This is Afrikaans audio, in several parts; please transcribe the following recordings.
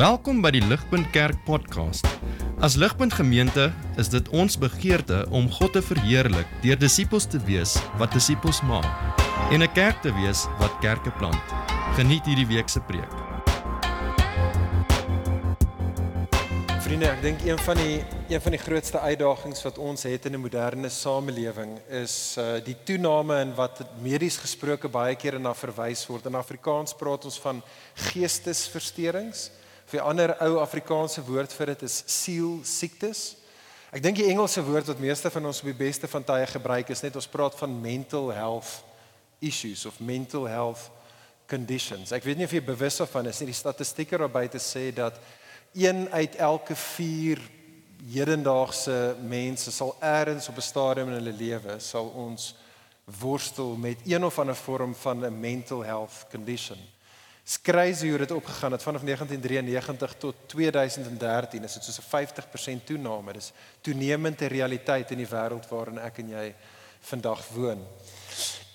Welkom by die Ligpunt Kerk podcast. As Ligpunt Gemeente is dit ons begeerte om God te verheerlik deur disippels te wees wat disippels maak en 'n kerk te wees wat kerke plant. Geniet hierdie week se preek. Vriende, ek dink een van die een van die grootste uitdagings wat ons het in 'n moderne samelewing is uh die toename in wat medies gesproke baie keer na verwys word. In Afrikaans praat ons van geestesversteurings. Of 'n ander ou Afrikaanse woord vir dit is siel siektes. Ek dink die Engelse woord wat meeste van ons op die beste van tye gebruik is net ons praat van mental health issues of mental health conditions. Ek weet nie of jy bewus daarvan is nie. Die statistieke daarby te sê dat een uit elke 4 hedendaagse mense sal eers op 'n stadium in hulle lewe sal ons worstel met een of ander vorm van 'n mental health condition. Skryse hoe dit opgegaan het vanaf 1993 tot 2013 is dit soos 'n 50% toename. Dis toenemende realiteit in die wêreld waarin ek en jy vandag woon.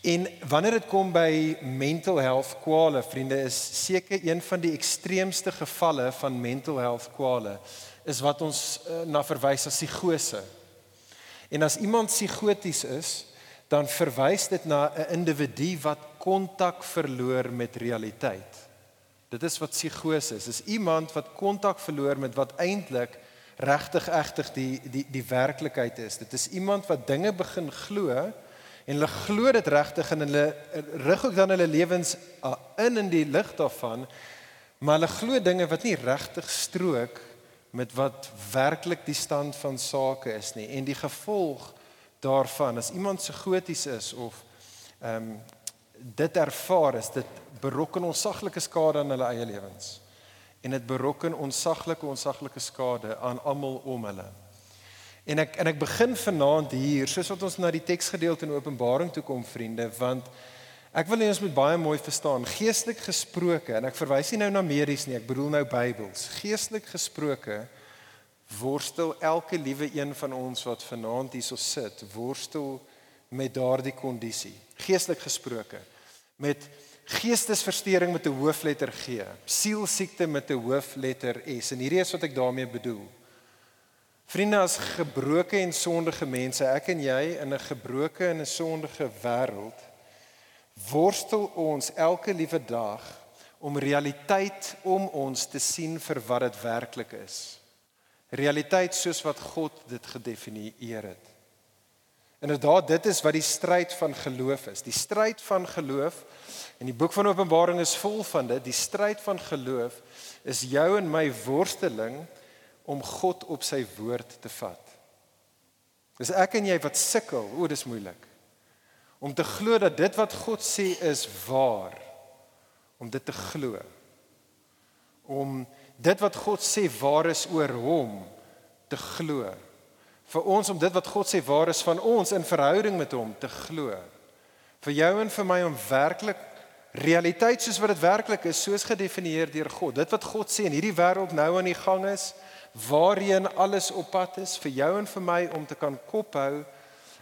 En wanneer dit kom by mental health kwale, vriende, is seker een van die ekstreemste gevalle van mental health kwale is wat ons uh, na verwys as psigose. En as iemand psigoties is, dan verwys dit na 'n individu wat kontak verloor met realiteit. Dit is wat psigose is. Is iemand wat kontak verloor met wat eintlik regtig egtig die die die werklikheid is. Dit is iemand wat dinge begin glo en hulle glo dit regtig en hulle rig ook dan hulle lewens uh, in in die lig daarvan maar hulle glo dinge wat nie regtig strook met wat werklik die stand van sake is nie en die gevolg daarvan as iemand se goties is of ehm um, dit ervaar is dit berokken onsaglike skade aan hulle eie lewens en dit berokken onsaglike onsaglike skade aan almal om hulle En ek en ek begin vanaand hier, soos wat ons na die teksgedeelte in Openbaring toe kom, vriende, want ek wil hê ons moet baie mooi verstaan, geestelik gesproke, en ek verwys nie nou na medies nie, ek bedoel nou Bybels. Geestelik gesproke worstel elke liewe een van ons wat vanaand hierso sit, worstel met daardie kondisie. Geestelik gesproke met geestesversteuring met 'n hoofletter G, sielsiekte met 'n hoofletter S. En hierdie is wat ek daarmee bedoel. Vriende as gebroke en sondige mense, ek en jy in 'n gebroke en 'n sondige wêreld worstel ons elke liewe dag om realiteit om ons te sien vir wat dit werklik is. Realiteit soos wat God dit gedefinieer het. Inderdaad, dit is wat die stryd van geloof is. Die stryd van geloof en die boek van Openbaring is vol van dit. Die stryd van geloof is jou en my worsteling om God op sy woord te vat. Dis ek en jy wat sukkel, o, dis moeilik. Om te glo dat dit wat God sê is waar. Om dit te glo. Om dit wat God sê waar is oor hom te glo. Vir ons om dit wat God sê waar is van ons in verhouding met hom te glo. Vir jou en vir my om werklik realiteit soos wat dit werklik is, soos gedefinieer deur God. Dit wat God sê in hierdie wêreld nou aan die gang is, waarheen alles op pad is vir jou en vir my om te kan kophou,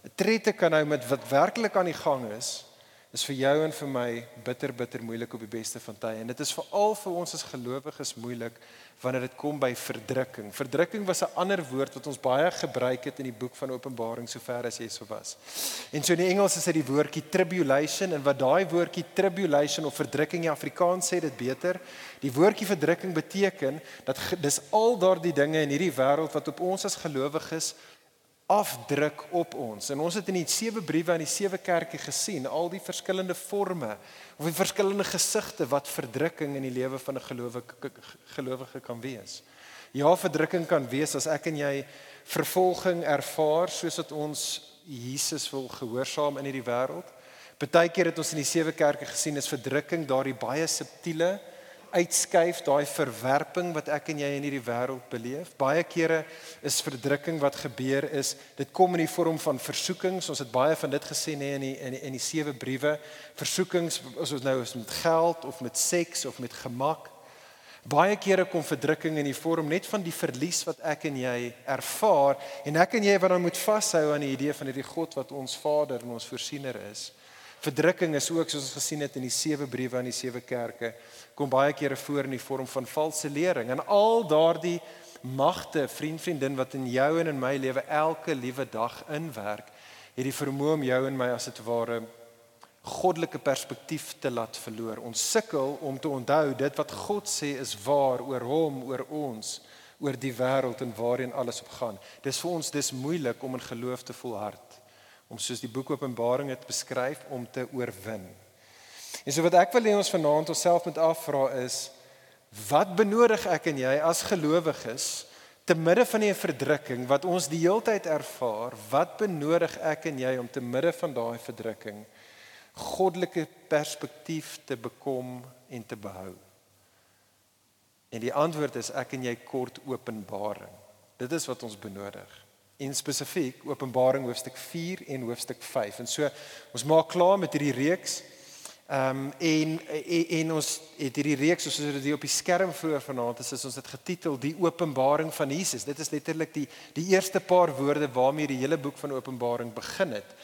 'n tred te kan hou met wat werklik aan die gang is, is vir jou en vir my bitter bitter moeilik op die beste van tye en dit is veral vir ons as gelowiges moeilik wanneer dit kom by verdrukking. Verdrukking was 'n ander woord wat ons baie gebruik het in die boek van Openbaring sover as jy so was. En so in die Engels is dit die woordjie tribulation en wat daai woordjie tribulation of verdrukking in Afrikaans sê dit beter. Die woordjie verdrukking beteken dat dis al daardie dinge in hierdie wêreld wat op ons as gelowiges afdruk op ons. En ons het in die sewe briewe aan die sewe kerke gesien al die verskillende forme of die verskillende gesigte wat verdrukking in die lewe van 'n gelowige gelowige kan wees. Ja, verdrukking kan wees as ek en jy vervolging ervaar soos wat ons Jesus wil gehoorsaam in hierdie wêreld. Partykeer het ons in die sewe kerke gesien is verdrukking daardie baie subtiele uitskuif daai verwerping wat ek en jy in hierdie wêreld beleef. Baie kere is verdrukking wat gebeur is, dit kom in die vorm van versoekings. Ons het baie van dit gesien hè in die in die, in die sewe briewe. Versoekings as ons nou is met geld of met seks of met gemak. Baie kere kom verdrukking in die vorm net van die verlies wat ek en jy ervaar en ek en jy wat dan moet vashou aan die idee van hierdie God wat ons Vader en ons voorsiener is. Verdrukking is ook soos ons gesien het in die sewe briewe aan die sewe kerke kom baie kere voor in die vorm van valse lering en al daardie magte vriend vriendin wat in jou en in my lewe elke liewe dag inwerk het die vermoë om jou en my as dit ware goddelike perspektief te laat verloor. Ons sukkel om te onthou dit wat God sê is waar oor hom, oor ons, oor die wêreld en waarheen alles op gaan. Dis vir ons dis moeilik om in geloof te volhard om soos die boek Openbaring dit beskryf om te oorwin. En so wat ek wil hê ons vanaand onsself moet afvra is wat benodig ek en jy as gelowiges te midde van die verdrukking wat ons die heeltyd ervaar, wat benodig ek en jy om te midde van daai verdrukking goddelike perspektief te bekom en te behou? En die antwoord is ek en jy kort openbaring. Dit is wat ons benodig. En spesifiek Openbaring hoofstuk 4 en hoofstuk 5. En so ons maak klaar met hierdie reeks Ehm um, en, en en ons het hierdie reeks soos dit hier op die skerm vroeër vanaand is, is ons dit getitel die openbaring van Jesus. Dit is letterlik die die eerste paar woorde waarmee die hele boek van Openbaring begin het.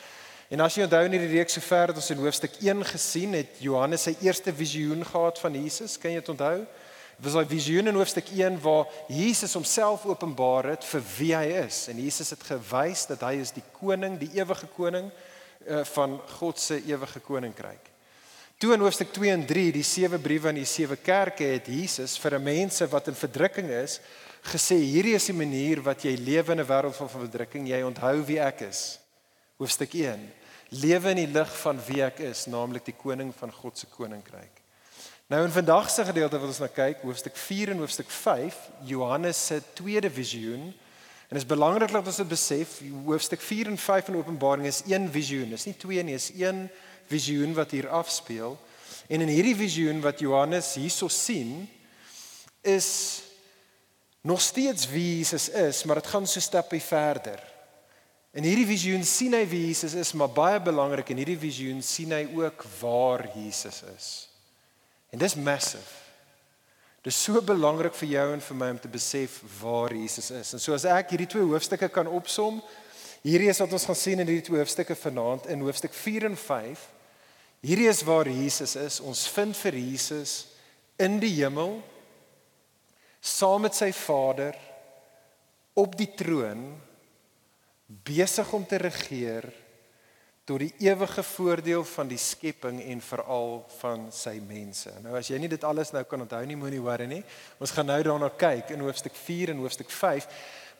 En as jy onthou in hierdie reeks sover het ons in hoofstuk 1 gesien het Johannes sy eerste visioen gehad van Jesus. Kan jy dit onthou? Dit was 'n visioen in hoofstuk 1 waar Jesus homself openbaar het vir wie hy is. En Jesus het gewys dat hy is die koning, die ewige koning uh, van God se ewige koninkryk. Toe in hoofstuk 2 en 3, die sewe briewe aan die sewe kerke het Jesus vir mense wat in verdrukking is, gesê hierdie is die manier wat jy lewe in 'n wêreld van verdrukking, jy onthou wie ek is. Hoofstuk 1. Lewe in die lig van wie ek is, naamlik die koning van God se koninkryk. Nou in vandag se gedeelte wat ons nou kyk, hoofstuk 4 en hoofstuk 5, Johannes se tweede visioen. En dit is belangrik dat ons dit besef, hoofstuk 4 en 5 in Openbaring is een visioen, dis nie twee nie, is een visioen wat hier afspeel. En in hierdie visioen wat Johannes hierso sien, is nog steeds wie Jesus is, maar dit gaan so stappie verder. In hierdie visioen sien hy wie Jesus is, maar baie belangrik in hierdie visioen sien hy ook waar Jesus is. En dis massive. Dis so belangrik vir jou en vir my om te besef waar Jesus is. En so as ek hierdie twee hoofstukke kan opsom, hierdie is wat ons gaan sien in hierdie twee hoofstukke vanaand in hoofstuk 4 en 5 Hierdie is waar Jesus is. Ons vind vir Jesus in die hemel saam met sy Vader op die troon besig om te regeer tot die ewige voordeel van die skepping en veral van sy mense. Nou as jy nie dit alles nou kan onthou nie, moenie worry nie. Ons gaan nou daarna kyk in hoofstuk 4 en hoofstuk 5,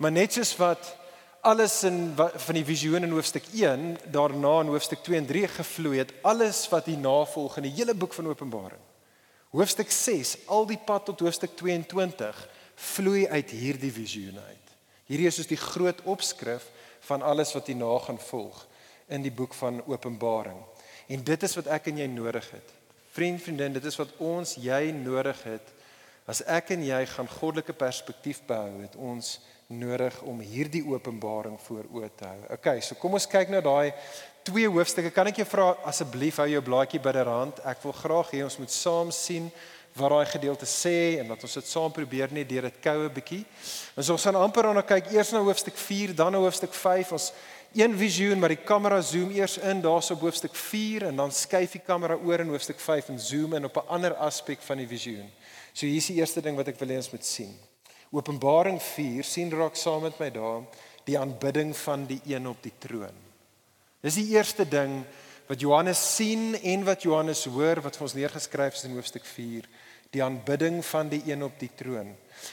maar net soos wat alles in van die visioen in hoofstuk 1 daarna in hoofstuk 2 en 3 gevloei het alles wat hier navolg in die hele boek van Openbaring. Hoofstuk 6 al die pad tot hoofstuk 22 vloei uit hierdie visioen uit. Hierdie is soos die groot opskrif van alles wat hierna gaan volg in die boek van Openbaring. En dit is wat ek en jy nodig het. Vriend, vriendin, dit is wat ons jy nodig het as ek en jy gaan goddelike perspektief behou het ons nodig om hierdie openbaring voor oë te hou. Okay, so kom ons kyk nou daai twee hoofstukke. Kan ek jou vra asseblief hou jou blaadjie bidderhand? Ek wil graag hê ons moet saam sien wat daai gedeelte sê en dat ons dit saam probeer net deur dit koue bietjie. Ons ons gaan amper aan kyk eers na hoofstuk 4, dan na hoofstuk 5. Ons een visioen, maar die kamera zoom eers in daarso op hoofstuk 4 en dan skuif die kamera oor in hoofstuk 5 en zoom in op 'n ander aspek van die visioen. So hier is die eerste ding wat ek wil hê ons moet sien. Openbaring 4 sien raak saam met my daar die aanbidding van die een op die troon. Dis die eerste ding wat Johannes sien en wat Johannes hoor wat vir ons neergeskryf is in hoofstuk 4, die aanbidding van die een op die troon.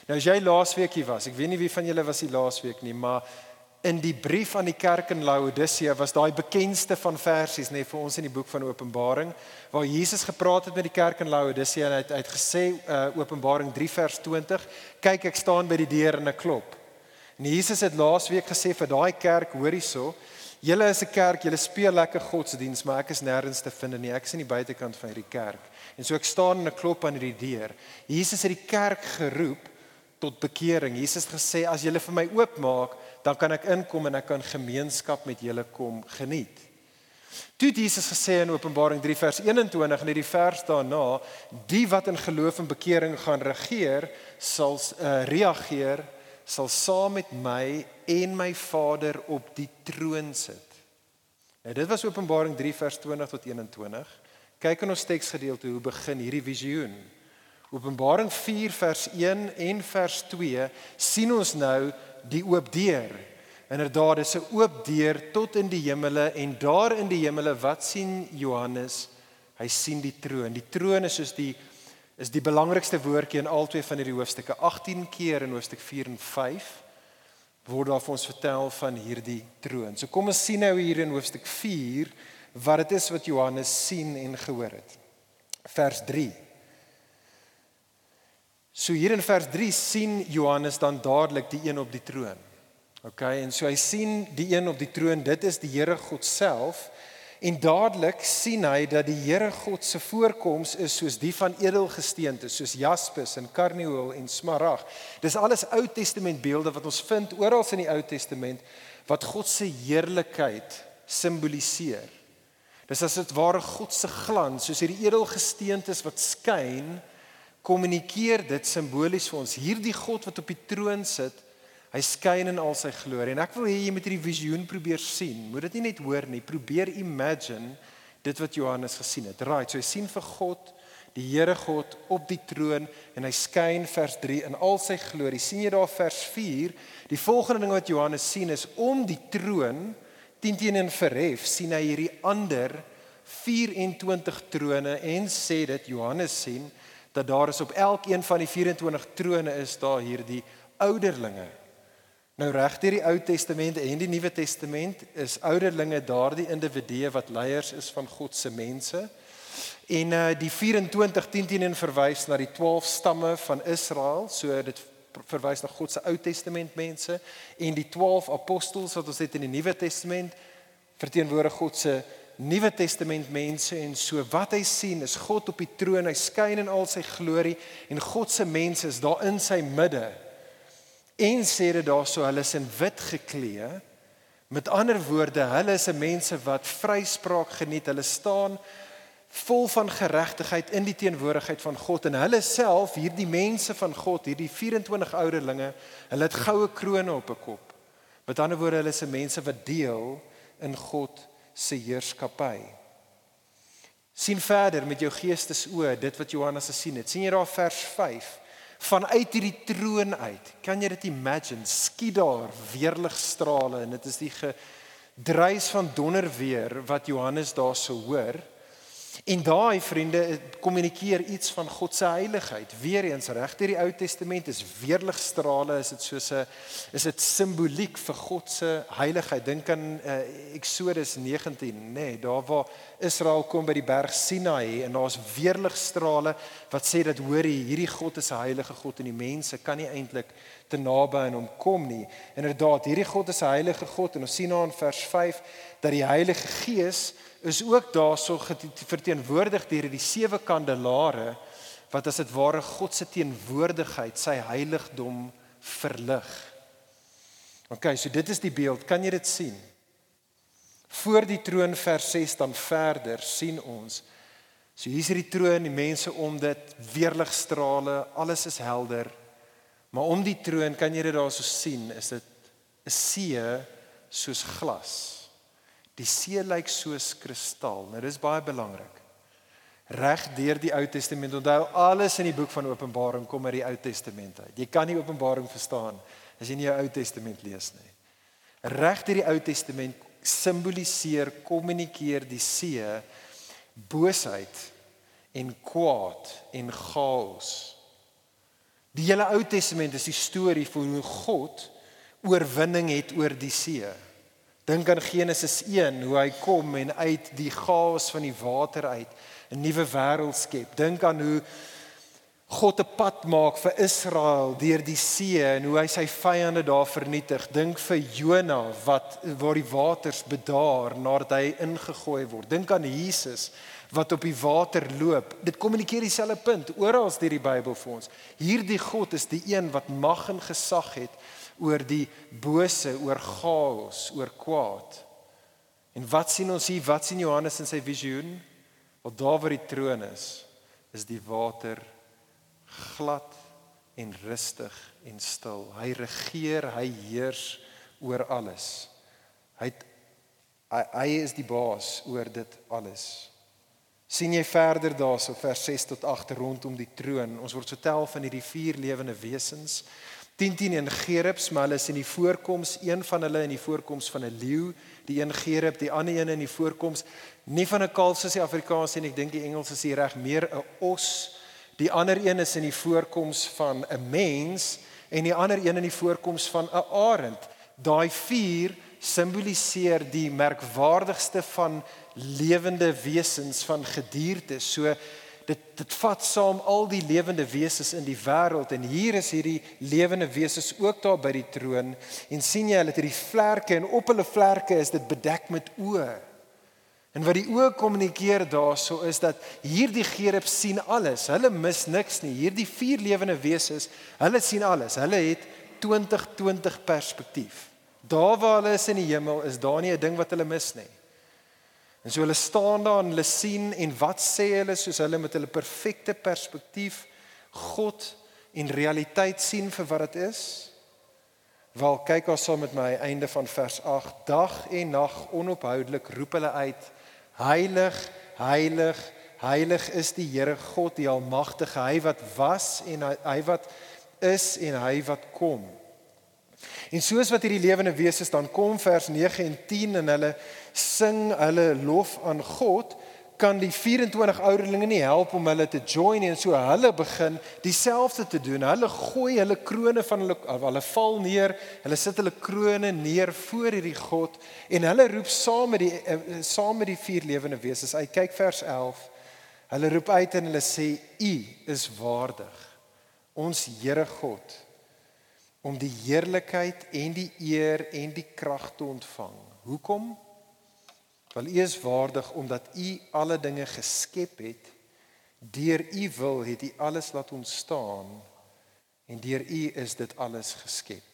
Nou as jy laasweek hier was, ek weet nie wie van julle was hier laasweek nie, maar in die brief aan die kerk in Laodicea was daai bekendste van versies nê nee, vir ons in die boek van Openbaring waar Jesus gepraat het met die kerk in Laodicea en hy het, hy het gesê uh, Openbaring 3 vers 20 kyk ek staan by die deur en ek klop. En Jesus het laasweek gesê vir daai kerk hoor hierso julle is 'n kerk julle speel lekker godsdiens maar ek is nêrens te vind nie ek is in die buitekant van hierdie kerk. En so ek staan en ek klop aan hierdie deur. Jesus het die kerk geroep tot bekering. Jesus het gesê as julle vir my oopmaak dan kan ek inkom en ek kan gemeenskap met julle kom geniet. Toe Jesus gesê in Openbaring 3 vers 21 en hierdie vers daarna, die wat in geloof en bekering gaan regeer, sal uh, reageer, sal saam met my en my Vader op die troon sit. Nou dit was Openbaring 3 vers 20 tot 21. Kyk in ons teksgedeelte hoe begin hierdie visioen. Openbaring 4 vers 1 en vers 2 sien ons nou die oop deur. Inderdaad, dis 'n oop deur tot in die hemele en daar in die hemele wat sien Johannes? Hy sien die troon. Die troon is soos die is die belangrikste woordjie in albei van hierdie hoofstukke. 18 keer in hoofstuk 4 en 5 word daar vir ons vertel van hierdie troon. So kom ons sien nou hier in hoofstuk 4 wat dit is wat Johannes sien en gehoor het. Vers 3. So hier in vers 3 sien Johannes dan dadelik die een op die troon. OK, en so hy sien die een op die troon, dit is die Here God self. En dadelik sien hy dat die Here God se voorkoms is soos die van edelgesteente, soos jaspis en karnieul en smarag. Dis alles Ou Testament beelde wat ons vind oral in die Ou Testament wat God se heerlikheid simboliseer. Dis as dit ware God se glans, soos hierdie edelgesteentes wat skyn, kommunikeer dit simbolies vir ons. Hierdie God wat op die troon sit, Hy skyn in al sy glorie en ek wil hê jy moet hierdie visioen probeer sien. Moet dit nie net hoor nie, probeer imagine dit wat Johannes gesien het. Right, so hy sien vir God, die Here God op die troon en hy skyn vers 3 in al sy glorie. sien jy daar vers 4? Die volgende ding wat Johannes sien is om die troon teen teen en verhef, sien hy hierdie ander 24 trone en sê dit Johannes sien dat daar is op elkeen van die 24 trone is daar hierdie ouderlinge Nou reg deur die Ou Testament en die Nuwe Testament is ouderlinge daardie individue wat leiers is van God se mense. En uh die 24 10 10 verwys na die 12 stamme van Israel, so dit verwys na God se Ou Testament mense. En die 12 apostels wat ons het in die Nuwe Testament verteenwoordig God se Nuwe Testament mense. En so wat hy sien is God op die troon, hy skyn in al sy glorie en God se mense is daar in sy midde En sê dit daarso hulle is in wit geklee. Met ander woorde, hulle is mense wat vryspraak geniet. Hulle staan vol van geregtigheid in die teenwoordigheid van God en hulle self, hierdie mense van God, hierdie 24 ouderlinge, hulle het goue krones op 'n kop. Met ander woorde, hulle is mense wat deel in God se heerskappy. sien verder met jou geestesoë dit wat Johannes gesien het. sien jy daar vers 5? Vanuit hierdie troon uit. Kan jy dit imagine? Skiet daar weerligstrale en dit is die gedruis van donderweer wat Johannes daar sou hoor. En daai vriende kommunikeer iets van God se heiligheid. Weereens reg deur die Ou Testament is weerligstrale is dit soos 'n is dit simboliek vir God se heiligheid. Dink aan uh, Eksodus 19, nê, nee, daar waar Israel kom by die berg Sinai en daar's weerligstrale wat sê dat hoor hierdie God is 'n heilige God en die mense kan nie eintlik te naby aan hom kom nie. Inderdaad, hierdie God is 'n heilige God en ons sien nou in vers 5 dat die Heilige Gees is ook daarso verteenwoordig deur die sewe kandelare wat as dit ware God se teenwoordigheid, sy heiligdom verlig. OK, so dit is die beeld. Kan jy dit sien? Voor die troon vers 6 dan verder sien ons so hier's hierdie troon, die mense om dit, weerligstrale, alles is helder. Maar om die troon kan jy dit daarso sien, is dit 'n see soos glas. Die see lyk soos kristal. Nou dis baie belangrik. Reg deur die Ou Testament. Onthou alles in die boek van Openbaring kom uit die Ou Testament uit. Jy kan nie Openbaring verstaan as jy nie die Ou Testament lees nie. Reg deur die Ou Testament simboliseer, kommunikeer die see boosheid en kwaad en chaos. Die hele Ou Testament is die storie van hoe God oorwinning het oor die see. Dink aan Genesis 1 hoe hy kom en uit die chaos van die water uit 'n nuwe wêreld skep. Dink aan hoe God 'n pad maak vir Israel deur die see en hoe hy sy vyande daar vernietig. Dink vir Jona wat waar die waters bedaar nadat hy ingegooi word. Dink aan Jesus wat op die water loop. Dit kommunikeer dieselfde punt oral deur die Bybel vir ons. Hierdie God is die een wat mag en gesag het oor die bose, oor chaos, oor kwaad. En wat sien ons hier? Wat sien Johannes in sy visioen? Wat daar waar die troon is, is die water glad en rustig en stil. Hy regeer, hy heers oor alles. Hy het Hy, hy is die baas oor dit alles. Sien jy verder daarso vers 6 tot 8 rondom die troon. Ons word vertel van hierdie vier lewende wesens. 10:10 in gerubs, maar hulle is in die voorkoms een van hulle in die voorkoms van 'n leeu, die een gerub, die ander een in die voorkoms nie van 'n kalf soos die Afrikaans sê en ek dink die Engels is hier reg meer 'n os. Die ander een is in die voorkoms van 'n mens en die ander een in die voorkoms van 'n arend. Daai vier simboliseer die merkwaardigste van lewende wesens van gediertes. So dit dit vat saam al die lewende wesens in die wêreld en hier is hierdie lewende wesens ook daar by die troon en sien jy hulle het hierdie vlerke en op hulle vlerke is dit bedek met oë. En wat die oë kommunikeer daarso is dat hierdie gerub sien alles. Hulle mis niks nie. Hierdie vier lewende wesens, hulle sien alles. Hulle het 2020 perspektief. Daar waar hulle is in die hemel, is daar nie 'n ding wat hulle mis nie. En so hulle staan daar en hulle sien en wat sê hulle soos hulle met hulle perfekte perspektief God en realiteit sien vir wat dit is? Wel kyk ons saam met my einde van vers 8. Dag en nag onophoudelik roep hulle uit: Heilig, heilig, heilig is die Here God, die almagtige, hy wat was en hy, hy wat is en hy wat kom. En soos wat hierdie lewende wesens dan kom vers 9 en 10 en hulle sing hulle lof aan God, kan die 24 ouderlinge nie help om hulle te join en so hulle begin dieselfde te doen. Hulle gooi hulle krones van hulle hulle val neer, hulle sit hulle krones neer voor hierdie God en hulle roep saam met die eh, saam met die vier lewende wesens. Uit kyk vers 11. Hulle roep uit en hulle sê: "U is waardig, ons Here God." Om die heerlikheid en die eer en die krag te ontvang. Hoekom? Want U is waardig omdat U alle dinge geskep het. Deur U wil het U alles laat ontstaan en deur U is dit alles geskep.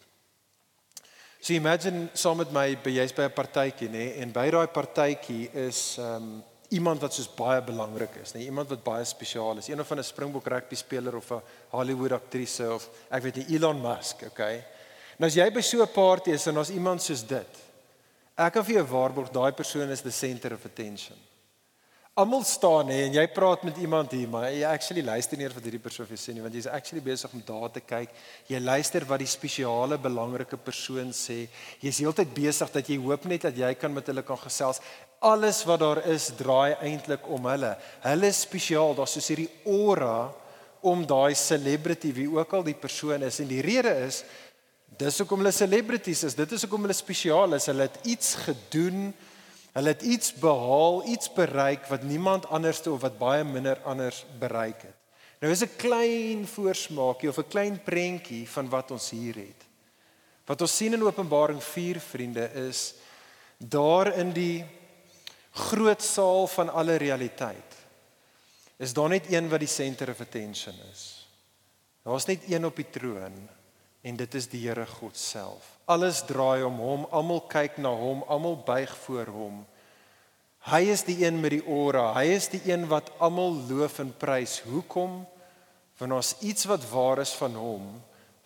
So imagine saam met my by jy's by 'n partytjie nê en by daai partytjie is ehm um, iemand wat soos baie belangrik is, nee, iemand wat baie spesiaal is, een of 'n Springbok rugby speler of 'n Hollywood aktrise of ek weet nie Elon Musk, okay? Nou as jy by so 'n party is en daar's iemand soos dit, ek kan vir jou waarborg daai persoon is the center of attention. Almal staan hè en jy praat met iemand hier, maar jy actually luister nie wat hierdie persoon vir sê nie, want jy's actually besig om daar te kyk. Jy luister wat die spesiale belangrike persoon sê. Jy's heeltyd besig dat jy hoop net dat jy kan met hulle kan gesels. Alles wat daar is draai eintlik om hulle. Hulle is spesiaal, daar's soos hierdie aura om daai celebrity wie ook al die persoon is en die rede is dis hoekom hulle celebrities is. Dit is hoekom hulle spesiaal is. Hulle het iets gedoen Hulle het iets behaal, iets bereik wat niemand anderste of wat baie minder anders bereik het. Nou is 'n klein voorsmaakie of 'n klein prentjie van wat ons hier het. Wat ons sien in Openbaring 4 vriende is daar in die groot saal van alle realiteit. Is daar net een wat die center of attention is. Daar's net een op die troon en dit is die Here God self. Alles draai om hom, almal kyk na hom, almal buig voor hom. Hy is die een met die ora, hy is die een wat almal loof en prys. Hoekom? Want ons iets wat waar is van hom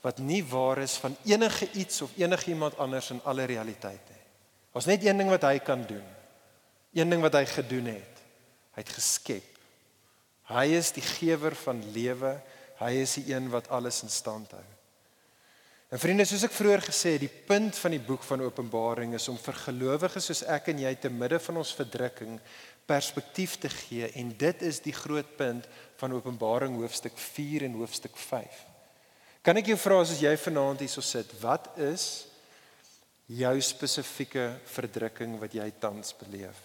wat nie waar is van enige iets of enigiemand anders in alle realiteit nie. Ons net een ding wat hy kan doen. Een ding wat hy gedoen het. Hy het geskep. Hy is die gewer van lewe. Hy is die een wat alles in stand hou. En vriende, soos ek vroeër gesê het, die punt van die boek van Openbaring is om vir gelowiges soos ek en jy te midde van ons verdrukking perspektief te gee en dit is die groot punt van Openbaring hoofstuk 4 en hoofstuk 5. Kan ek jou vra as jy vanaand hierso sit, wat is jou spesifieke verdrukking wat jy tans beleef?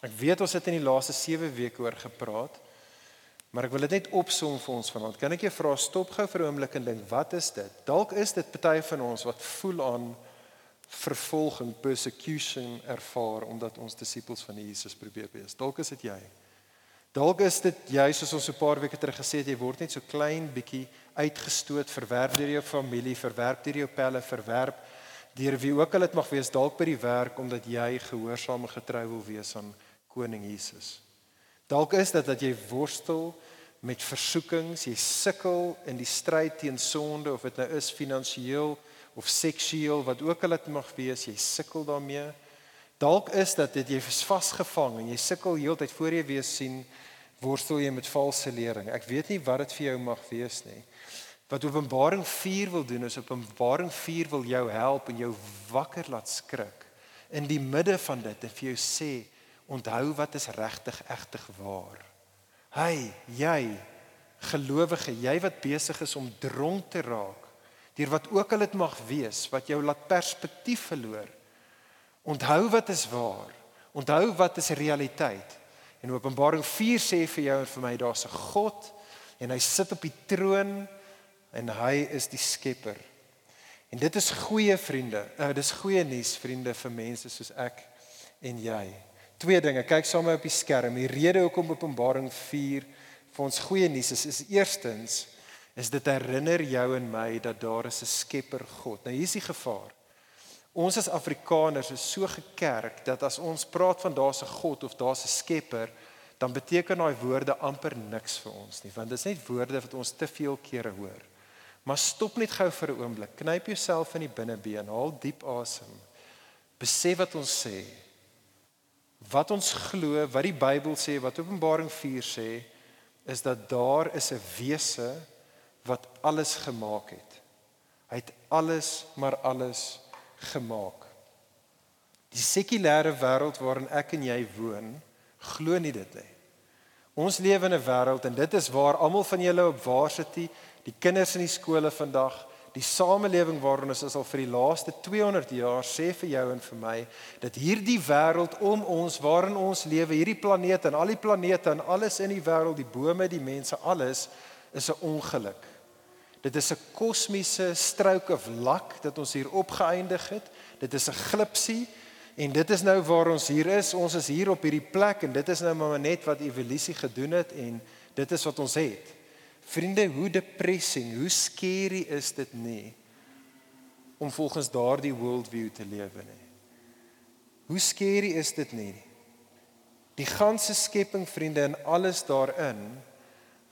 Ek weet ons het in die laaste 7 weke oor gepraat. Maar ek wil dit net opsom vir ons vanaand. Kan ek jou vra stop gou vir 'n oomblik en dink, wat is dit? Dalk is dit party van ons wat voel aan vervolging, persecution ervaar omdat ons disippels van Jesus probeer wees. Dalk is dit jy. Dalk is dit jy soos ons so 'n paar weke terug gesê het, jy word net so klein bietjie uitgestoot, verwerp deur jou familie, verwerp deur jou pelle, verwerp deur wie ook al dit mag wees, dalk by die werk omdat jy gehoorsaam en getrou wil wees aan koning Jesus. Dalk is dit dat jy worstel met versoekings, jy sukkel in die stryd teen sonde of dit nou is finansiëel of seksueel wat ook al dit mag wees, jy sukkel daarmee. Dalk is dit dat jy vasgevang en jy sukkel heeltyd voor jy weer sien worstel jy met valse lering. Ek weet nie wat dit vir jou mag wees nie. Wat Openbaring 4 wil doen is Openbaring 4 wil jou help en jou wakker laat skrik in die midde van dit en vir jou sê onthou wat is regtig egtig waar. Hy, jy gelowige, jy wat besig is om dronk te raak deur wat ook al dit mag wees wat jou laat perspektief verloor. Onthou wat is waar. Onthou wat is realiteit. En Openbaring 4 sê vir jou en vir my daar's 'n God en hy sit op die troon en hy is die skepper. En dit is goeie vriende. Uh, dis goeie nuus vriende vir mense soos ek en jy. Twee dinge. Kyk saam met op die skerm. Die rede hoekom Openbaring 4 vir ons goeie nuus is, is eerstens is dit herinner jou en my dat daar is 'n skepper God. Nou hier is die gevaar. Ons as Afrikaners is so gekerk dat as ons praat van daar's 'n God of daar's 'n Skepper, dan beteken daai woorde amper niks vir ons nie, want dit is net woorde wat ons te veel kere hoor. Maar stop net gou vir 'n oomblik. Knyp jouself in die binnebeen, haal diep asem. Besef wat ons sê. Wat ons glo, wat die Bybel sê, wat Openbaring 4 sê, is dat daar is 'n wese wat alles gemaak het. Hy het alles maar alles gemaak. Die sekulêre wêreld waarin ek en jy woon, glo nie dit nie. Ons lewe in 'n wêreld en dit is waar almal van julle op varsity, die kinders in die skole vandag, die samelewing waarin ons is al vir die laaste 200 jaar sê vir jou en vir my dat hierdie wêreld om ons waarin ons lewe, hierdie planeet en al die planete en alles in die wêreld, die bome, die mense, alles is 'n ongeluk. Dit is 'n kosmiese stroke of luck dat ons hier opgeëindig het. Dit is 'n glipsie en dit is nou waar ons hier is. Ons is hier op hierdie plek en dit is nou maar net wat evolusie gedoen het en dit is wat ons het. Vriende, hoe depressing, hoe scary is dit nie om volgens daardie worldview te lewe nie. Hoe scary is dit nie? Die ganse skepping, vriende, en alles daarin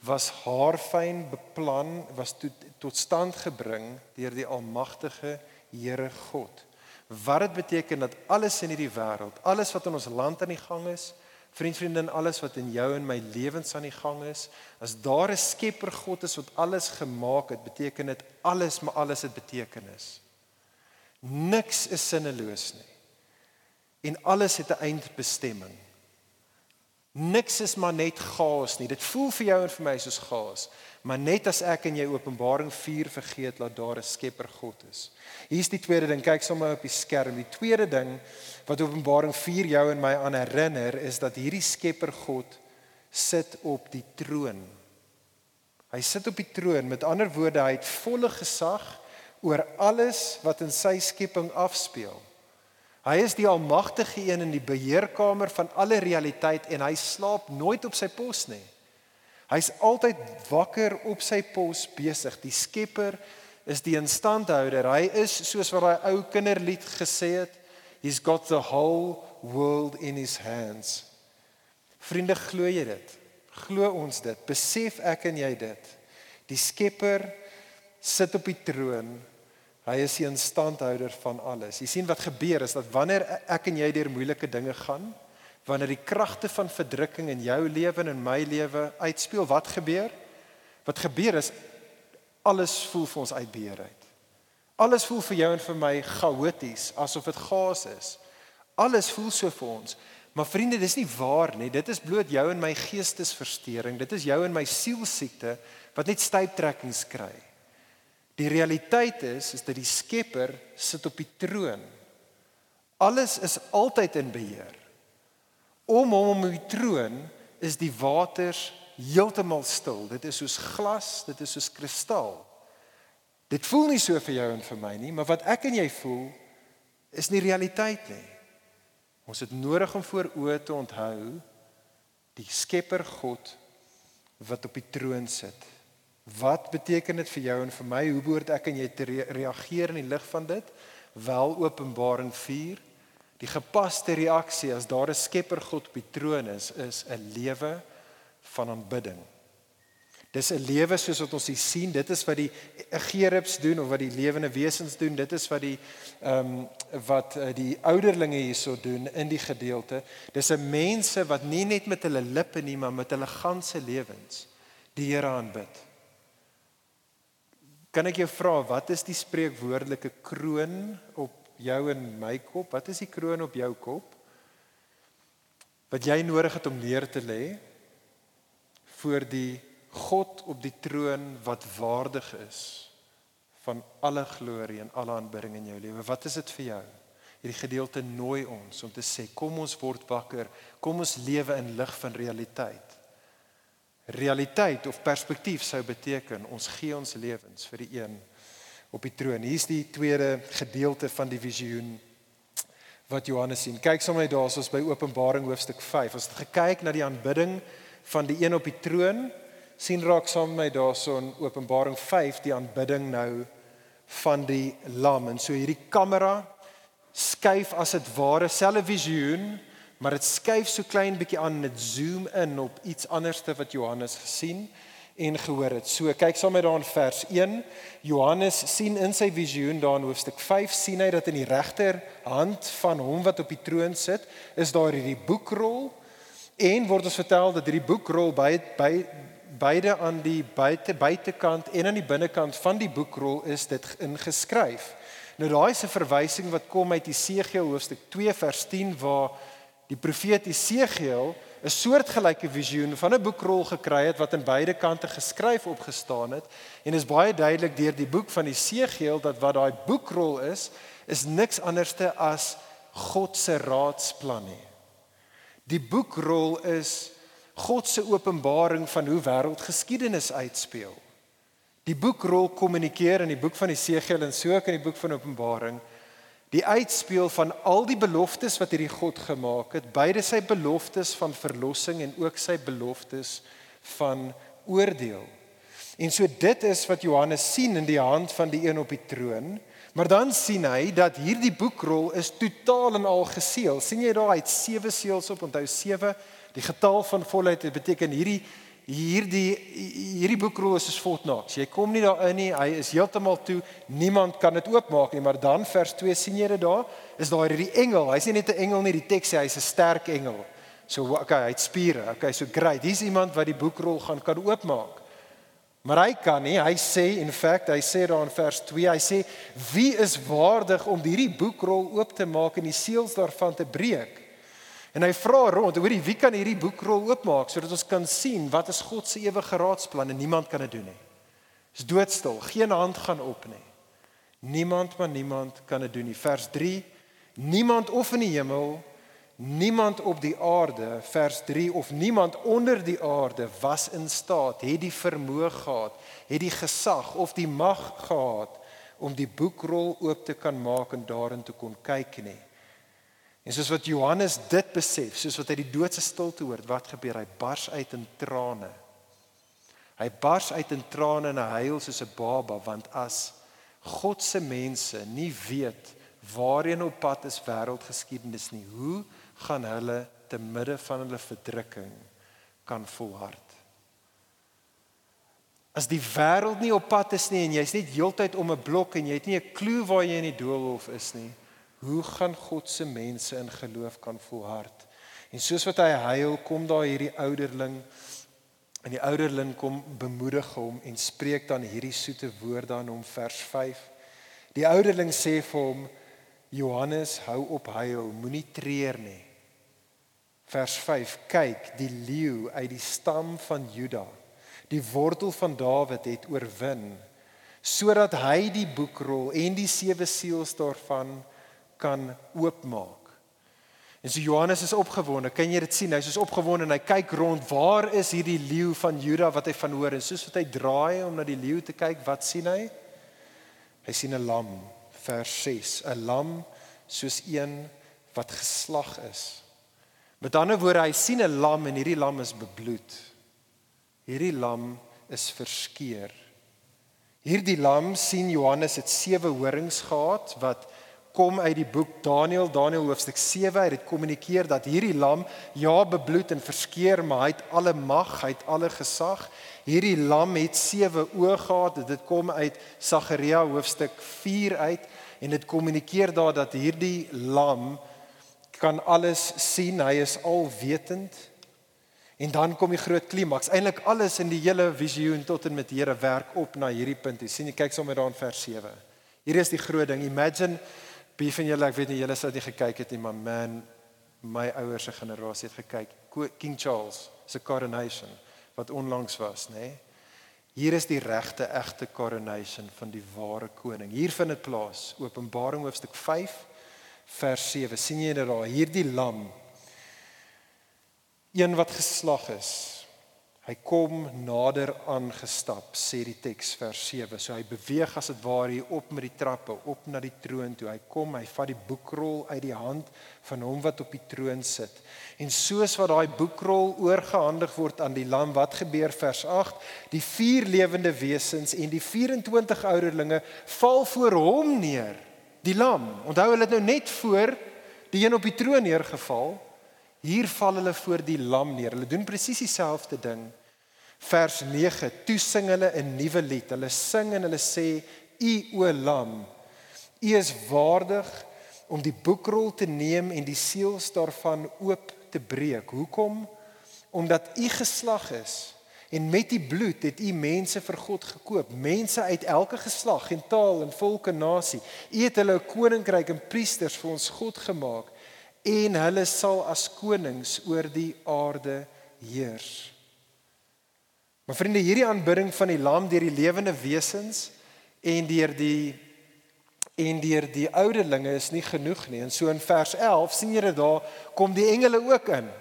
was haarfyn beplan, was tot, tot stand gebring deur die almagtige Here God. Wat dit beteken dat alles in hierdie wêreld, alles wat in ons land aan die gang is, vriend vriendin, alles wat in jou en my lewens aan die gang is, as daar 'n Skepper God is wat alles gemaak het, beteken dit alles, maar alles het betekenis. Niks is sinneloos nie. En alles het 'n eindbestemming. Niks is maar net chaos nie. Dit voel vir jou en vir my soos chaos. Maar net as ek en jy Openbaring 4 vergeet dat daar 'n Skepper God is. Hier's die tweede ding. Kyk sommer op die skerm. Die tweede ding wat Openbaring 4 jou en my aan herinner is dat hierdie Skepper God sit op die troon. Hy sit op die troon. Met ander woorde, hy het volle gesag oor alles wat in sy skepping afspeel. Hy is die almagtige een in die beheerkamer van alle realiteit en hy slaap nooit op sy pos nie. Hy's altyd wakker op sy pos besig. Die Skepper is die instandhouder. Hy is soos wat daai ou kinderlied gesê het, he's got the whole world in his hands. Vriende, glo jy dit? Glo ons dit? Besef ek en jy dit? Die Skepper sit op die troon Hy is die instandhouder van alles. Jy sien wat gebeur is dat wanneer ek en jy deur moeilike dinge gaan, wanneer die kragte van verdrukking in jou lewe en in my lewe uitspeel, wat gebeur? Wat gebeur is alles voel vir ons uit beheer uit. Alles voel vir jou en vir my chaoties, asof dit gaas is. Alles voel so vir ons. Maar vriende, dis nie waar nie. Dit is bloot jou en my geestesversteuring. Dit is jou en my sielsiekte wat net stuiptrekkings kry. Die realiteit is is dat die Skepper sit op die troon. Alles is altyd in beheer. Om hom om die troon is die waters heeltemal stil. Dit is soos glas, dit is soos kristal. Dit voel nie so vir jou en vir my nie, maar wat ek en jy voel is nie realiteit nie. Ons het nodig om voor oë te onthou die Skepper God wat op die troon sit. Wat beteken dit vir jou en vir my? Hoe behoort ek en jy te re reageer in die lig van dit? Wel Openbaring 4. Die gepaste reaksie as daar 'n Skepper God op die troon is, is 'n lewe van aanbidding. Dis 'n lewe soos wat ons hier sien. Dit is wat die gerubs doen of wat die lewende wesens doen. Dit is wat die ehm um, wat uh, die ouderlinge hierso doen in die gedeelte. Dis 'n mense wat nie net met hulle lippe nie, maar met hulle ganse lewens die Here aanbid. Kan ek jou vra wat is die spreekwoordelike kroon op jou en my kop? Wat is die kroon op jou kop? Wat jy nodig het om neer te lê voor die God op die troon wat waardig is van alle glorie en alle aanbidding in jou lewe. Wat is dit vir jou? Hierdie gedeelte nooi ons om te sê kom ons word wakker, kom ons lewe in lig van realiteit. Realiteit of perspektief sou beteken ons gee ons lewens vir die een op die troon. Hier's die tweede gedeelte van die visioen wat Johannes sien. Kyk sommer net daar, ons by Openbaring hoofstuk 5. Ons het gekyk na die aanbidding van die een op die troon. sien raak saam met my daarson Openbaring 5 die aanbidding nou van die lam. En so hierdie kamera skuif as dit ware selfe visioen maar dit skuif so klein bietjie aan en dit zoom in op iets anderste wat Johannes gesien en gehoor het. So kyk saam met daan vers 1. Johannes sien in sy visioen daar in hoofstuk 5 sien hy dat in die regter hand van hom wat op die troon sit, is daar hierdie boekrol en word ons vertel dat hierdie boekrol by by beide aan die buite buitekant en aan die binnekant van die boekrol is dit ingeskryf. Nou daai is 'n verwysing wat kom uit Jesegiel hoofstuk 2 vers 10 waar die profeet Jesegiel 'n soortgelyke visioen van 'n boekrol gekry het wat aan beide kante geskryf opgestaan het en is baie duidelik deur die boek van Jesegiel dat wat daai boekrol is is niks anderste as God se raadsplan nie. Die boekrol is God se openbaring van hoe wêreldgeskiedenis uitspeel. Die boekrol kommunikeer in die boek van Jesegiel en so ook in die boek van Openbaring die uitspeel van al die beloftes wat hierdie God gemaak het, beide sy beloftes van verlossing en ook sy beloftes van oordeel. En so dit is wat Johannes sien in die hand van die een op die troon, maar dan sien hy dat hierdie boekrol is totaal en al geseël. sien jy daar hy het sewe seels op, onthou sewe, die getal van volheid, dit beteken hierdie hierdie hierdie boekrol is vol naaks. Jy kom nie daarin nie. Hy is heeltemal toe. Niemand kan dit oopmaak nie. Maar dan vers 2 sien jy dit daar? Is daar hierdie engel. Hy's nie net 'n engel nie. Die teks sê hy's 'n sterk engel. So okay, hy het spiere. Okay, so great. Hier's iemand wat die boekrol gaan kan oopmaak. Maar hy kan nie. Hy sê in feite, hy sê daar in vers 2, hy sê wie is waardig om hierdie boekrol oop te maak en die seels daarvan te breek? En hy vra rond, hoorie, wie kan hierdie boekrol oopmaak sodat ons kan sien wat is God se ewige raadsplan en niemand kan dit doen nie. Dis doodstil, geen hand gaan op nie. Niemand maar niemand kan dit doen nie. Vers 3: Niemand of in die hemel, niemand op die aarde, vers 3 of niemand onder die aarde was in staat, het die vermoë gehad, het die gesag of die mag gehad om die boekrol oop te kan maak en daarin te kon kyk nie. En soos wat Johannes dit besef, soos wat hy die doodse stilte hoor, wat gebeur? Hy bars uit in trane. Hy bars uit in trane en hy huil soos 'n baba want as God se mense nie weet waarheen op pad is wêreldgeskiedenis nie, hoe gaan hulle te midde van hulle verdrukking kan volhard? As die wêreld nie op pad is nie en jy's net heeltyd om 'n blok en jy het nie 'n klou waar jy in die doolhof is nie, hoe gaan God se mense in geloof kan volhard? En soos wat hy huil, kom daar hierdie ouderling en die ouderling kom bemoedig hom en spreek dan hierdie soete woorde aan hom vers 5. Die ouderling sê vir hom Johannes, hou op huil, moenie treur nie. Vers 5: Kyk, die leeu uit die stam van Juda, die wortel van Dawid het oorwin sodat hy die boekrol en die sewe seels daarvan kan oopmaak. En so Johannes is opgewonde. Kan jy dit sien? Hy's so opgewonde en hy kyk rond. Waar is hierdie leeu van Juda wat hy van hoor? En soos wat hy draai om na die leeu te kyk, wat sien hy? Hy sien 'n lam, vers 6, 'n lam soos een wat geslag is. Met ander woorde, hy sien 'n lam en hierdie lam is bebloed. Hierdie lam is verskeur. Hierdie lam sien Johannes het sewe horings gehad wat kom uit die boek Daniël, Daniël hoofstuk 7. Hy het kommunikeer dat hierdie lam ja bebloed en verskeer, maar hy het alle mag, hy het alle gesag. Hierdie lam het sewe oë gehad. Dit kom uit Sagaria hoofstuk 4 uit en dit kommunikeer daar dat hierdie lam kan alles sien. Hy is alwetend. En dan kom die groot klimaks. Eintlik alles in die hele visioen tot en met Here werk op na hierdie punt. Jy sien jy kyk sommer daar in vers 7. Hier is die groot ding. Imagine wie van julle, ek weet nie julle sou dit gekyk het nie, maar man, my ouers se generasie het gekyk. King Charles se coronation wat onlangs was, nê? Nee? Hier is die regte egte coronation van die ware koning. Hier vind dit plaas. Openbaring hoofstuk 5 vers 7. sien jy dit daar? Hierdie lam een wat geslag is. Hy kom nader aangestap, sê die teks vers 7. So hy beweeg as dit ware hier op met die trappe op na die troon toe. Hy kom, hy vat die boekrol uit die hand van hom wat op die troon sit. En soos wat daai boekrol oorgehandig word aan die lam, wat gebeur vers 8? Die vier lewende wesens en die 24 ouderlinge val voor hom neer, die lam. Onthou hulle het nou net voor die een op die troon neergeval. Hier val hulle voor die lam neer. Hulle doen presies dieselfde ding. Vers 9: Toe sing hulle 'n nuwe lied. Hulle sing en hulle sê: U o lam, u is waardig om die boekrol te neem en die seels daarvan oop te breek. Hoekom? Omdat u geslag is en met die bloed het u mense vir God gekoop, mense uit elke geslag en taal en volk en nasie. U het hulle 'n koninkryk en priesters vir ons God gemaak en hulle sal as konings oor die aarde heers. Maar vriende, hierdie aanbidding van die lam deur die lewende wesens en deur die en deur die ouderlinge is nie genoeg nie. En so in vers 11 sien jy dit daar kom die engele ook in.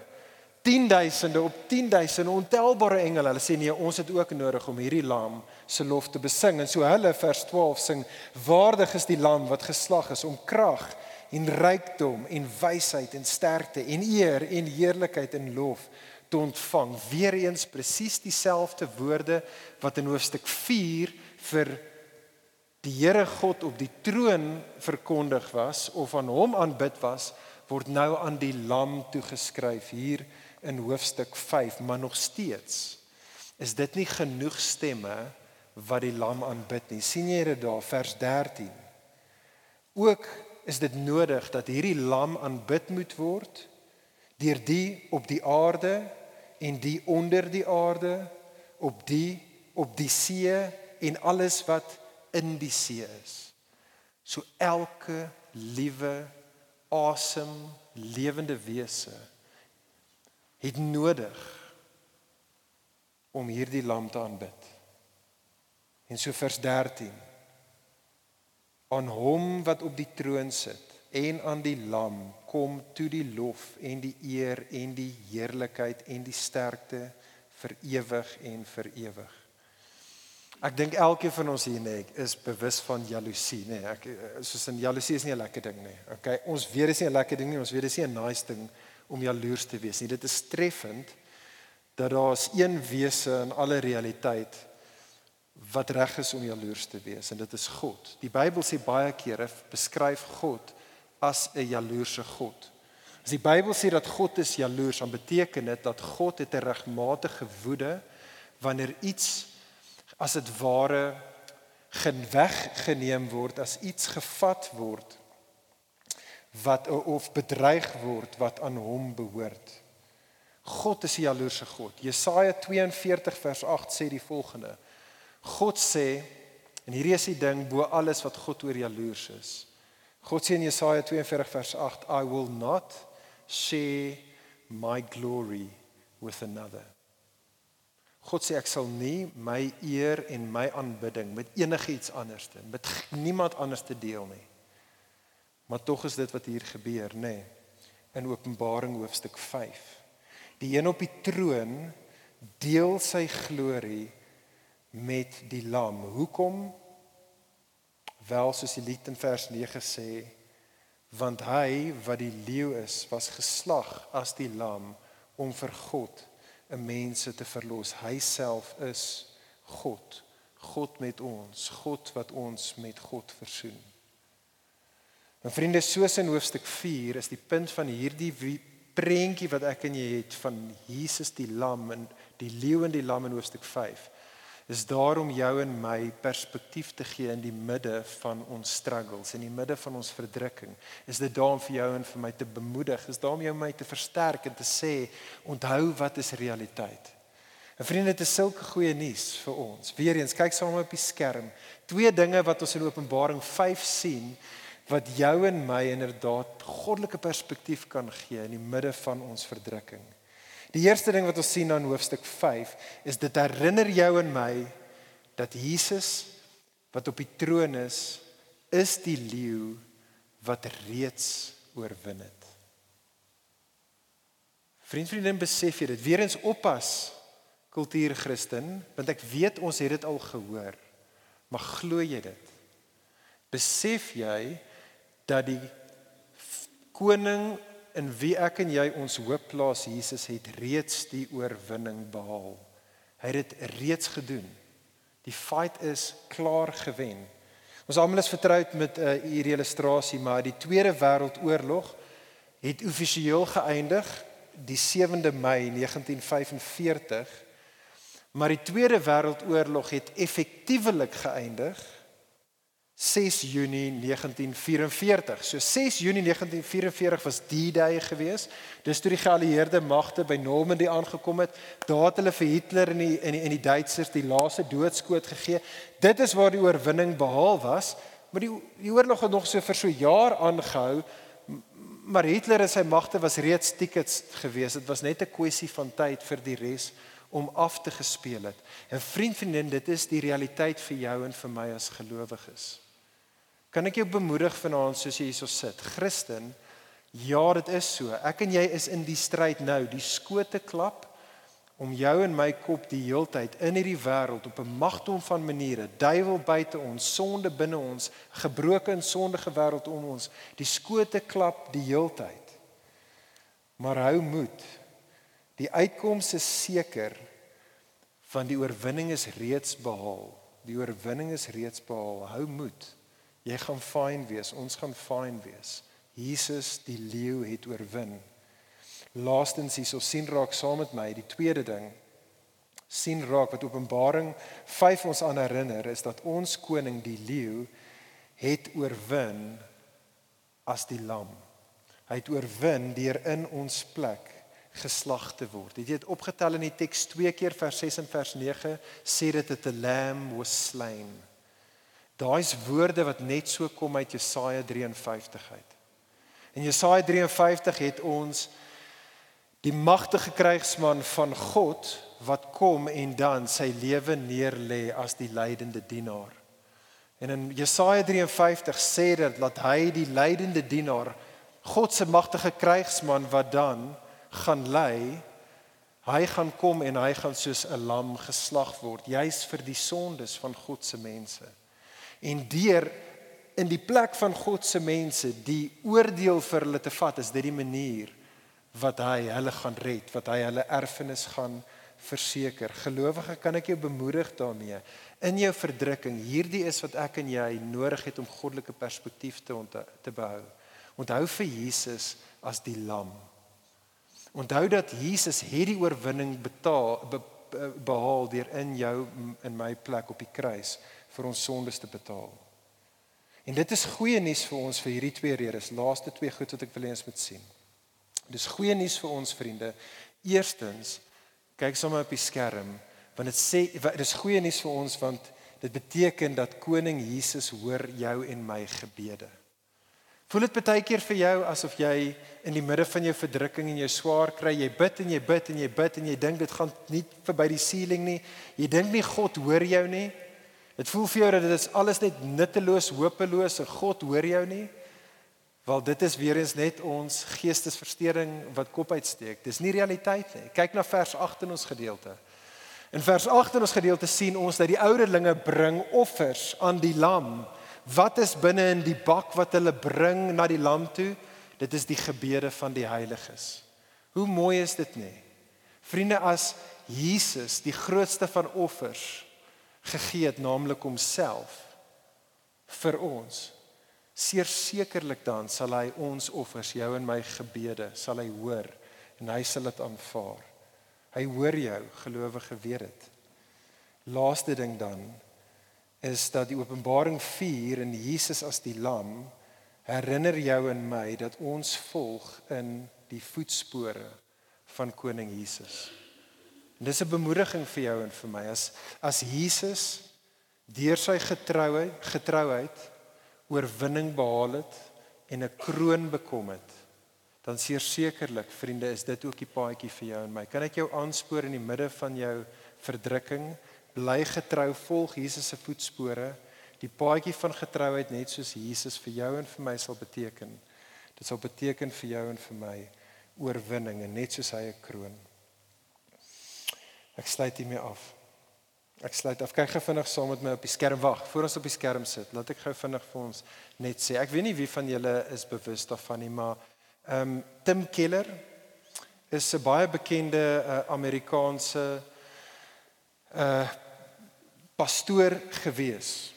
10000de op 10000 ontelbare engele. Hulle sê nee, ons het ook nodig om hierdie lam se lof te besing. En so hulle vers 12 sing: Waardig is die lam wat geslag is om krag en rykdom en wysheid en sterkte en eer en heerlikheid en lof te ontvang. Weereens presies dieselfde woorde wat in hoofstuk 4 vir die Here God op die troon verkondig was of aan hom aanbid was, word nou aan die lam toegeskryf hier in hoofstuk 5, maar nog steeds is dit nie genoeg stemme wat die lam aanbid nie. sien jy dit daar vers 13? Ook is dit nodig dat hierdie lam aanbid moet word deur die op die aarde en die onder die aarde op die op die see en alles wat in die see is. So elke liewe asem lewende wese het nodig om hierdie lam te aanbid. En so vers 13 aan hom wat op die troon sit en aan die lam kom toe die lof en die eer en die heerlikheid en die sterkte vir ewig en vir ewig. Ek dink elkeen van ons hier net is bewus van jaloesie, nê. Nee. Ek soos in jaloesie is nie 'n lekker ding nie. Okay, ons weet dit is nie 'n lekker ding nie. Ons weet dit is nie 'n nice ding om jaloers te wees nie. Dit is treffend dat daar's een wese in alle realiteit wat reg is om jaloers te wees en dit is God. Die Bybel sê baie kere beskryf God as 'n jaloerse God. As die Bybel sê dat God is jaloers, dan beteken dit dat God het 'n regmatige woede wanneer iets as dit ware geweggeneem word, as iets gevat word wat of bedreig word wat aan hom behoort. God is 'n jaloerse God. Jesaja 42 vers 8 sê die volgende: God sê en hierdie is die ding bo alles wat God oor jaloers is. God sê in Jesaja 42 vers 8, I will not share my glory with another. God sê ek sal nie my eer en my aanbidding met enigiets anders te met niemand anders te deel nie. Maar tog is dit wat hier gebeur, nê? Nee, in Openbaring hoofstuk 5. Die een op die troon deel sy glorie met die lam. Hoekom? Wel soos die lied in vers 9 sê want hy wat die leeu is was geslag as die lam om vir God 'n mense te verlos. Hy self is God God met ons God wat ons met God versoen. En vriende, soos in hoofstuk 4 is die punt van hierdie prentjie wat ek en jy het van Jesus die lam en die leeu en die lam in hoofstuk 5 is daarom jou en my perspektief te gee in die midde van ons struggles, in die midde van ons verdrukking. Is dit daarom vir jou en vir my te bemoedig, is daarom jou my te versterk en te sê onthou wat is realiteit. En vriende, dit is sulke goeie nuus vir ons. Weereens, kyk saam op die skerm. Twee dinge wat ons in Openbaring 5 sien wat jou en my inderdaad goddelike perspektief kan gee in die midde van ons verdrukking. Die eerste ding wat ons sien aan hoofstuk 5 is dit herinner jou en my dat Jesus wat op die troon is, is die leeu wat reeds oorwin het. Vriend, vriendin, besef jy dit? Weerens oppas kultuur Christen, want ek weet ons het dit al gehoor. Maar glo jy dit? Besef jy dat die koning in wie ek en jy ons hoop plaas Jesus het reeds die oorwinning behaal. Hy het dit reeds gedoen. Die fight is klaar gewen. Ons almal is vertroud met uh, hierdie illustrasie, maar die Tweede Wêreldoorlog het amptelik geëindig die 7de Mei 1945. Maar die Tweede Wêreldoorlog het effektiewelik geëindig 6 Junie 1944. So 6 Junie 1944 was die dag gewees. Dis toe die geallieerde magte by Normandy aangekom het. Daar het hulle vir Hitler en die en die, en die Duitsers die laaste doodskoot gegee. Dit is waar die oorwinning behaal was. Maar die die oorlog het nog so vir so jaar aangehou. Maar Hitler en sy magte was reeds tickets gewees. Dit was net 'n kwessie van tyd vir die res om af te gespeel het. En vriend vriendin, dit is die realiteit vir jou en vir my as gelowiges. Kan ek jou bemoedig vanaand soos jy hierso sit? Christen, ja, dit is so. Ek en jy is in die stryd nou, die skote klap om jou en my kop die heeltyd in hierdie wêreld op 'n magdom van maniere, duiwel buite ons, sonde binne ons, gebroke en sondige wêreld om ons, die skote klap die heeltyd. Maar hou moed. Die uitkoms is seker van die oorwinning is reeds behaal. Die oorwinning is reeds behaal. Hou moed. Jy gaan fyn wees, ons gaan fyn wees. Jesus die leeu het oorwin. Laastens hierso sien raak saam met my die tweede ding sien raak wat Openbaring 5 ons aan herinner is dat ons koning die leeu het oorwin as die lam. Hy het oorwin deur in ons plek geslag te word. Dit het opgetel in die teks twee keer vers 6 en vers 9 sê dit dat 'n lamb was slain. Daai's woorde wat net so kom uit Jesaja 53 uit. In Jesaja 53 het ons die magtige krygsman van God wat kom en dan sy lewe neerlê as die lydende dienaar. En in Jesaja 53 sê dit dat hy die lydende dienaar, God se magtige krygsman wat dan gaan lei, hy gaan kom en hy gaan soos 'n lam geslag word, juis vir die sondes van God se mense en deur in die plek van God se mense die oordeel vir hulle te vat is dit die manier wat hy hulle gaan red wat hy hulle erfenis gaan verseker. Gelowige kan ek jou bemoedig daarmee? In jou verdrukking hierdie is wat ek en jy nodig het om goddelike perspektief te te behou. Onthou vir Jesus as die lam. Onthou dat Jesus het die oorwinning betaal be, behaal deur in jou in my plek op die kruis vir ons sondes te betaal. En dit is goeie nuus vir ons vir hierdie twee redes. Laaste twee goed wat ek wil hê ons moet sien. Dis goeie nuus vir ons vriende. Eerstens, kyk sommer op die skerm, want dit sê dis goeie nuus vir ons want dit beteken dat koning Jesus hoor jou en my gebede. Voel dit baie keer vir jou asof jy in die midde van jou verdrukking en jou swaar kry, jy bid en jy bid en jy bid en jy dink dit gaan nie verby die ceiling nie. Jy dink nie God hoor jou nie. Dit voel vir jou dat dit is alles net nutteloos, hopeloos en God hoor jou nie. Wel dit is weer eens net ons geestesversteuring wat kop uitsteek. Dis nie realiteit nie. Kyk na vers 8 in ons gedeelte. In vers 8 in ons gedeelte sien ons dat die ouderlinge bring offers aan die lam. Wat is binne in die bak wat hulle bring na die lam toe? Dit is die gebede van die heiliges. Hoe mooi is dit nie? Vriende as Jesus, die grootste van offers, gegee het naamlik homself vir ons sekerlik dan sal hy ons offers, jou en my gebede, sal hy hoor en hy sal dit aanvaar. Hy hoor jou, gelowige, weet dit. Laaste ding dan is dat die Openbaring 4 in Jesus as die lam herinner jou en my dat ons volg in die voetspore van koning Jesus. En dis 'n bemoediging vir jou en vir my as as Jesus deur sy getrouheid getrouheid oorwinning behaal het en 'n kroon bekom het dan seker sekerlik vriende is dit ook die paadjie vir jou en my. Kan ek jou aanspoor in die midde van jou verdrukking bly getrou volg Jesus se voetspore. Die paadjie van getrouheid net soos Jesus vir jou en vir my sal beteken. Dit sal beteken vir jou en vir my oorwinning en net soos hy 'n kroon. Ek sluit hiermee af. Ek sluit af. Kyk gou vinnig saam met my op die skerm. Wag, voor ons op die skerm sit, laat ek gou vinnig vir ons net sê. Ek weet nie wie van julle is bewus daarvan nie, maar ehm um, Tim Keller is 'n baie bekende uh, Amerikaanse uh pastoor gewees.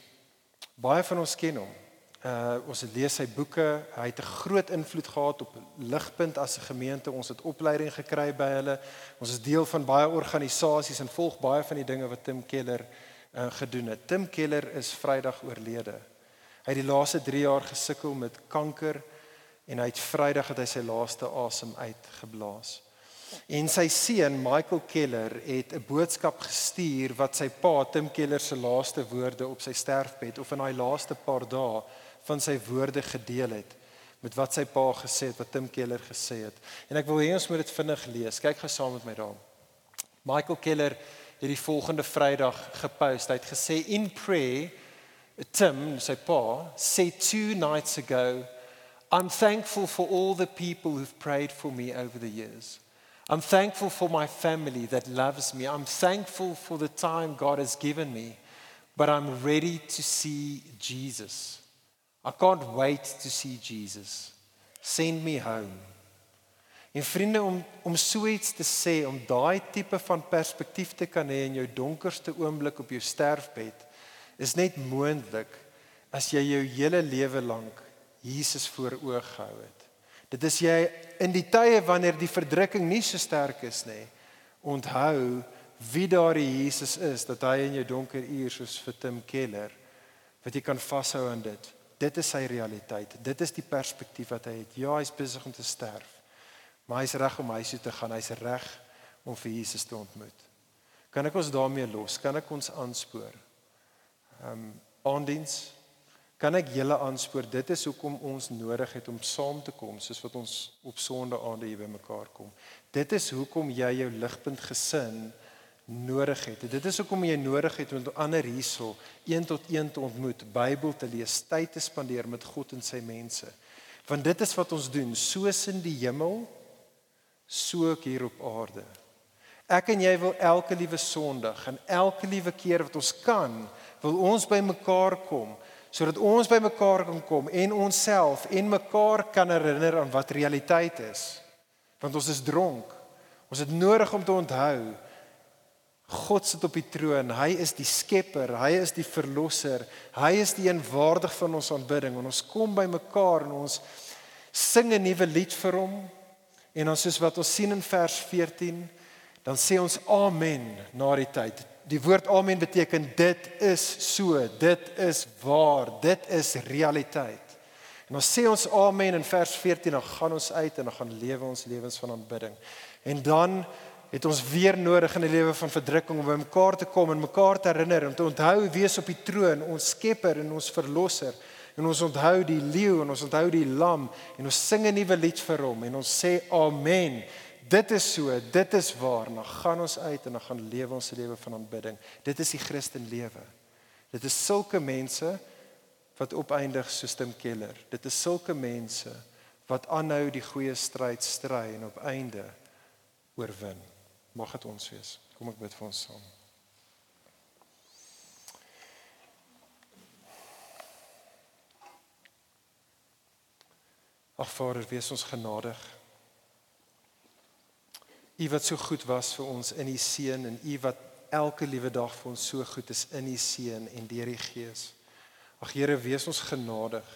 Baie van ons ken hom. Uh ons het lees sy boeke. Hy het 'n groot invloed gehad op Ligpunt as 'n gemeente. Ons het opleiding gekry by hulle. Ons is deel van baie organisasies en volg baie van die dinge wat Tim Keller uh gedoen het. Tim Keller is Vrydag oorlede. Hy het die laaste 3 jaar gesukkel met kanker en hy het Vrydag het hy sy laaste asem uitgeblaas. En sy seun Michael Keller het 'n boodskap gestuur wat sy pa Tim Keller se laaste woorde op sy sterfbed of in daai laaste paar dae van sy woorde gedeel het met wat sy pa gesê het, wat Tim Keller gesê het. En ek wil hê ons moet dit vinnig lees. Kyk gou saam met my daar. Michael Keller het die volgende Vrydag gepost. Hy het gesê in prayer Tim, sy pa, said two nights ago, I'm thankful for all the people who've prayed for me over the years. I'm thankful for my family that loves me. I'm thankful for the time God has given me. But I'm ready to see Jesus. I can't wait to see Jesus. Send me home. En vriende om om so iets te sê, om daai tipe van perspektief te kan hê in jou donkerste oomblik op jou sterfbed, is net moontlik as jy jou hele lewe lank Jesus voor oog gehou het. Dit is jy in die tye wanneer die verdrukking nie so sterk is nie, onthou wie daardie Jesus is dat hy in jou donker uur soos vir Tim Keller wat jy kan vashou aan dit Dit is sy realiteit. Dit is die perspektief wat hy het. Ja, hy's besig om te sterf. Maar hy's reg om huis toe te gaan. Hy's reg om vir Jesus te ontmoet. Kan ek ons daarmee los? Kan ek ons aanspoor? Ehm um, aandiens kan ek julle aanspoor. Dit is hoekom ons nodig het om saam te kom soos wat ons op Sondae hier bymekaar kom. Dit is hoekom jy jou ligpunt gesin nodig het. Dit is hoekom jy nodig het om ander hierso een tot een te ontmoet, Bybel te lees, tyd te spandeer met God en sy mense. Want dit is wat ons doen, soos in die hemel, so ook hier op aarde. Ek en jy wil elke liewe Sondag en elke liewe keer wat ons kan, wil ons by mekaar kom sodat ons by mekaar kan kom en onsself en mekaar kan herinner aan wat realiteit is. Want ons is dronk. Ons het nodig om te onthou God sit op die troon. Hy is die skepper, hy is die verlosser. Hy is die een waardig van ons aanbidding. En ons kom by mekaar en ons sing 'n nuwe lied vir hom. En dan soos wat ons sien in vers 14, dan sê ons amen na die tyd. Die woord amen beteken dit is so, dit is waar, dit is realiteit. En ons sê ons amen in vers 14 dan gaan ons uit en dan gaan lewe ons lewens van aanbidding. En dan het ons weer nodig in 'n lewe van verdrukking om by mekaar te kom en mekaar te herinner om te onthou wie is op die troon, ons Skepper en ons Verlosser. En ons onthou die leeu en ons onthou die lam en ons sing 'n nuwe lied vir hom en ons sê amen. Dit is so, dit is waar. Dan gaan ons uit en dan gaan lewe ons lewe van aanbidding. Dit is die Christen lewe. Dit is sulke mense wat opeindig soos Tim Keller. Dit is sulke mense wat aanhou die goeie stryd stry en op einde oorwin. Mag dit ons wees. Kom ek bid vir ons saam. Ag Vader, wees ons genadig. U wat so goed was vir ons in U seun en U wat elke liewe dag vir ons so goed is in U seun en deur die Gees. Ag Here, wees ons genadig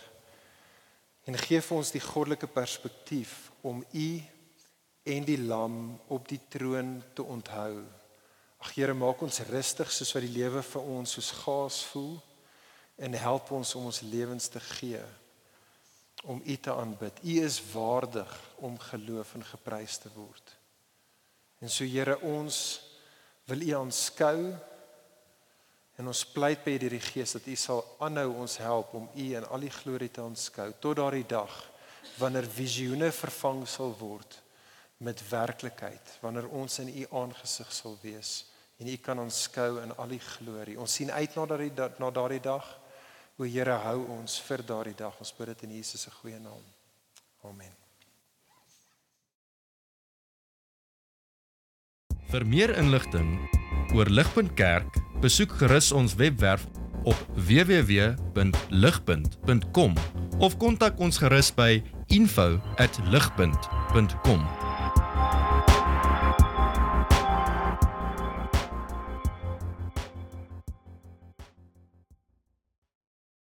En gee vir ons die goddelike perspektief om U en die lam op die troon te onthou. Ag Here, maak ons rustig soos wat die lewe vir ons soos gaas voel en help ons om ons lewens te gee om U te aanbid. U is waardig om geloof en geprys te word. En so Here, ons wil U aanskou en ons pleit by U die Gees dat U sal aanhou ons help om U in al die glorie te aanskou tot daardie dag wanneer visioene vervang sal word met werklikheid, wanneer ons in U aangesig sal wees en U kan aanskou in al die glorie. Ons sien uit na daardie na daardie dag. O Here, hou ons vir daardie dag. Ons bid dit in Jesus se goeie naam. Amen. Vir meer inligting oor Ligpunt Kerk, besoek gerus ons webwerf op www.ligpunt.com of kontak ons gerus by info@ligpunt.com